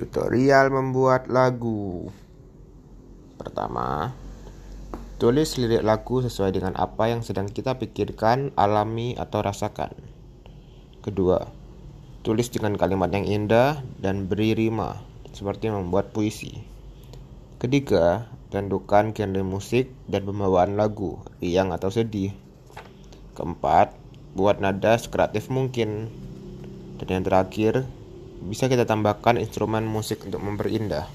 Tutorial membuat lagu. Pertama, tulis lirik lagu sesuai dengan apa yang sedang kita pikirkan, alami, atau rasakan. Kedua, tulis dengan kalimat yang indah dan beri rima, seperti membuat puisi. Ketiga, tentukan genre musik dan pembawaan lagu, riang atau sedih. Keempat, buat nada sekreatif mungkin. Dan yang terakhir, bisa kita tambahkan instrumen musik untuk memperindah.